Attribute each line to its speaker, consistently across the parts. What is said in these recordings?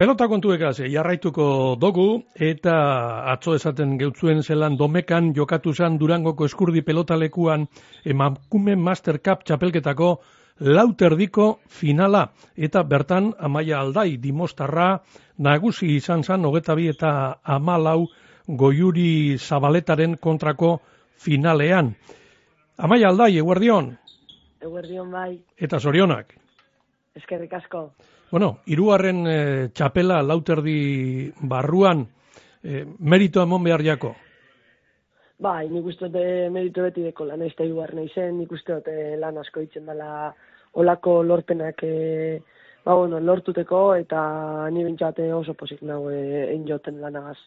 Speaker 1: Pelota kontuekaz, jarraituko dugu, eta atzo esaten geutzuen zelan domekan jokatu zan Durangoko eskurdi pelotalekuan emakume Master Cup txapelketako lauterdiko finala. Eta bertan, amaia aldai, dimostarra, nagusi izan zan, hogeta bi eta amalau goiuri zabaletaren kontrako finalean. Amaia aldai, eguerdion?
Speaker 2: Eguerdion bai.
Speaker 1: Eta zorionak?
Speaker 2: Eskerrik asko.
Speaker 1: Bueno, iruaren e, eh, txapela lauterdi barruan, e, merito emon behar jako?
Speaker 2: Bai, nik uste dut eh, merito beti deko lan ez da iruaren izen, nik uste dut lan asko itzen dela olako lorpenak e, ba, bueno, lortuteko eta ni bintzate oso posik nago e, enjoten lanagaz.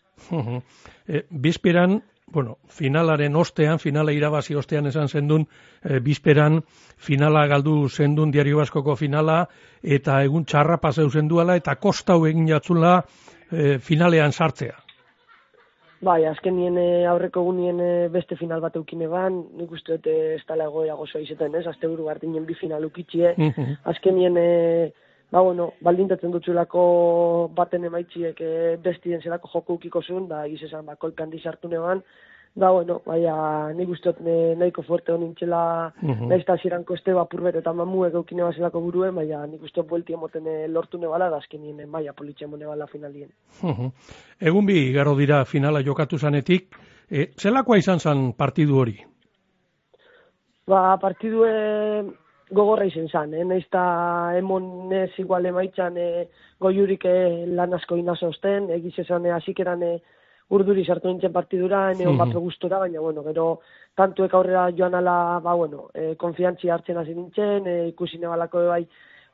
Speaker 1: e, bizpiran, bueno, finalaren ostean, finala irabazi ostean esan zendun, e, bizperan finala galdu zendun diario baskoko finala, eta egun txarra paseu zenduala, eta kostau egin jatzula e, finalean sartzea.
Speaker 2: Bai, azken nien e, aurreko gunien e, beste final bat eukine ban, nik uste dut ez tala egoera gozoa izaten, ez? Azte buru gartinen bi final ukitxie, azken nien ba, bueno, baldintatzen dutxulako baten emaitziek e, bestien zelako joko ukiko zuen, da esan, ba, kolpean dizartu neban, da, bueno, baina, nik usteot nahiko fuerte honin txela, uh -huh. nahiz eta ziren koste bapurbet eta mamu eukine bazelako buruen, baina nik usteot buelti emoten e, lortu nebala, da azkenien baina politxe nebala finalien.
Speaker 1: Uh Egun bi, garo dira finala jokatu zanetik, e, zelakoa izan zan partidu hori?
Speaker 2: Ba, partidu gogorra izen zan, eh? nahiz eta emon ez igual emaitzan eh, goiurik eh, lan asko inazosten, egiz esan eh, azikeran eh, urduri sartu nintzen partidura, ene mm -hmm. gustora, baina, bueno, gero, tantuek aurrera joan ala, ba, bueno, eh, konfiantzi hartzen hasi nintzen, eh, ikusi nebalako bai,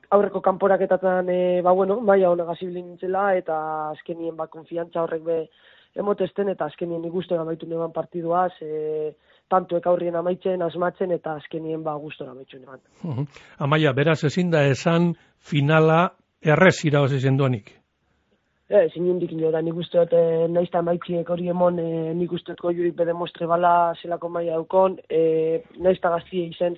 Speaker 2: aurreko kanporaketatan, eh, ba, bueno, maia hona gazibli nintzela, eta azkenien, ba, konfiantza horrek be, emotesten, eta azkenien igustu gamaitu neban partiduaz, eh, tantuek aurrien amaitzen, asmatzen, eta azkenien ba gustora amaitzen eban.
Speaker 1: Amaia, beraz ezin da esan finala errez irabazi zenduanik?
Speaker 2: Eh, sin indik da, nik uste dut, eh, nahiz amaitziek hori emon, eh, nik uste dut goiurik bede mostre bala zelako maia daukon, eh, nahiz gaztie izen,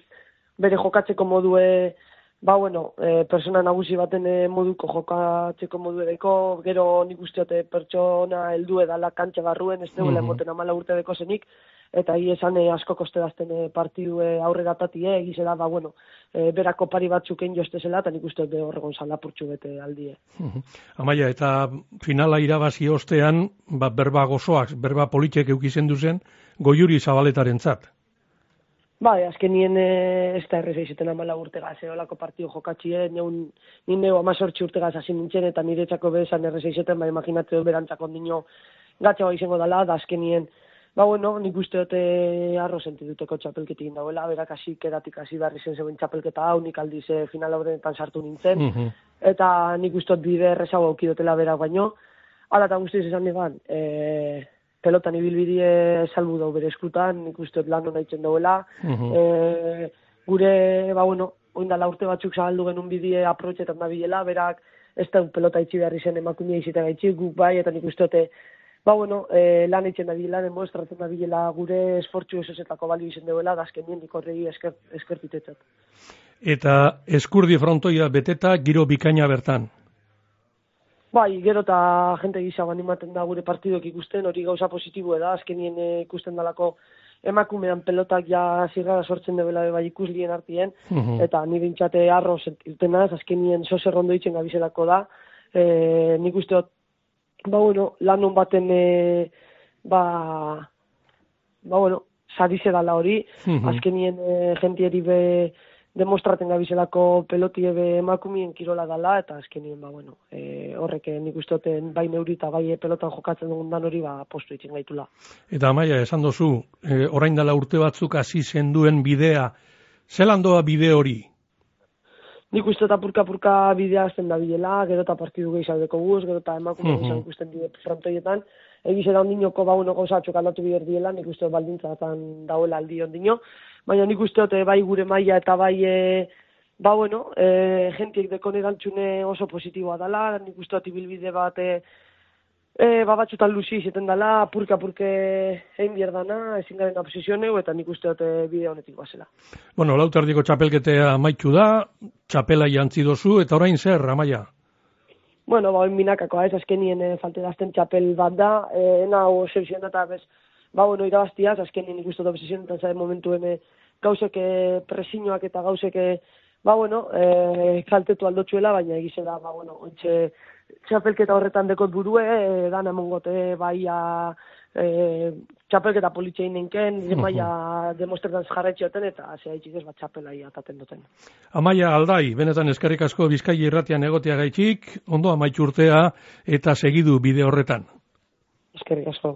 Speaker 2: bere jokatzeko modue, ba, bueno, eh, persona nagusi baten eh, moduko jokatzeko modu edeko, gero nik uste dut, eh, pertsona heldu edala kantxe barruen, ez dugu mm amala urte deko zenik, eta hi esan e, asko kostedazten e, partidu e, aurrera tati, e, egizela, ba, bueno, e, berako pari batzuk egin jostezela, eta nik uste de horregon salapurtxu bete aldie.
Speaker 1: Amaia, eta finala irabazi ostean, ba, berba gozoak, berba politxek eukizen duzen, goiuri zabaletaren zat.
Speaker 2: Bai, azken nien ez da errez eizetan amala urtegaz, eolako partidu jokatxie, neun, nien neu amazortzi urtegaz hasi nintzen, eta nire txako bezan errez eizetan, ba, imaginatzen berantzako dino gatsa izango dela, da azken Ba, bueno, nik uste dute arro sentituteko txapelketik dauela, berak hasi keratik hasi barri zen zeuen txapelketa hau, nik aldiz e, final horretan sartu nintzen, mhm. eta nik uste dut bide errezago aukidotela berak baino, ala eta guztiz esan egan, e, pelotan ibilbidie salbu dau bere eskutan, nik uste dut lan hona itzen dauela, mhm. e, gure, ba, bueno, oindala urte batzuk zahaldu genuen bidie aprotxetan da bilela, berak ez da pelota itxi behar izen emakumia izita gaitxi, guk bai, eta nik uste dute ba, bueno, e, lan etxen da bila, demostratzen da bila gure esportzu esosetako bali izen deuela, da azken nien ikorregi esker, eskertitetzat.
Speaker 1: Eta eskurdi frontoia beteta giro bikaina bertan?
Speaker 2: Bai, gero eta jente gisa animaten da gure partiduek ikusten, hori gauza positibo da, azken nien e, ikusten dalako emakumean pelotak ja zirrara sortzen debela bai ikuslien artien, mhm. eta ni bintzate arro irtenaz, azken nien sose rondo itzen gabizelako da, e, nik uste dut ba, bueno, lan hon baten, e, ba, ba, bueno, sadize dala hori, mm azkenien e, jentieri be demostraten gabizelako pelotie be emakumien kirola dala, eta azkenien, ba, bueno, e, horrek nik ustoten bai neuri eta bai pelotan jokatzen dugun dan hori, ba, postu itzen gaitula.
Speaker 1: Eta maia, esan dozu, e, orain dela urte batzuk hasi zen duen bidea, zelan doa bide hori?
Speaker 2: Nik uste eta purka-purka bidea azten da bilela, gero eta partidu gehiago guz, gero eta emakume mm -hmm. ikusten bide frontoietan, egiz edan ondinoko ba uno gauza txokaldatu bider diela, nik uste baldintzatan dauela aldi ondino, baina nik uste eh, bai gure maila eta bai e, ba bueno, e, jentiek dekon erantzune oso positiboa dela, nik uste ibilbide bat e, E, ba, batxutan luzi izeten dela, purka purke egin bierdana, ezin garen da posizioneu, eta nik uste dute bide honetik bazela.
Speaker 1: Bueno, lautardiko txapelketea maitu da, txapela jantzi dozu, eta orain zer, amaia?
Speaker 2: bueno, ba, minakakoa ez, azkenien e, falte dazten txapel bat da, e, nao obsesion eta bez, ba, bueno, irabaztiaz, azkenien ikustu da obsesion, eta zaren momentu eme gauzek e, presiñoak eta gauzek, e, ba, bueno, e, kaltetu aldotxuela, baina egize da, ba, bueno, ontxe, txapelketa horretan dekot burue, e, dan emongote, bai, a, e, txapelketa politxein ninken, uh -huh. maia demostretan jarretxoten, eta zea itxik ez bat txapelai ataten duten.
Speaker 1: Amaia aldai, benetan eskerrik asko bizkai irratian egotea gaitxik, ondo amaitxurtea eta segidu bide horretan.
Speaker 2: Eskerrik asko.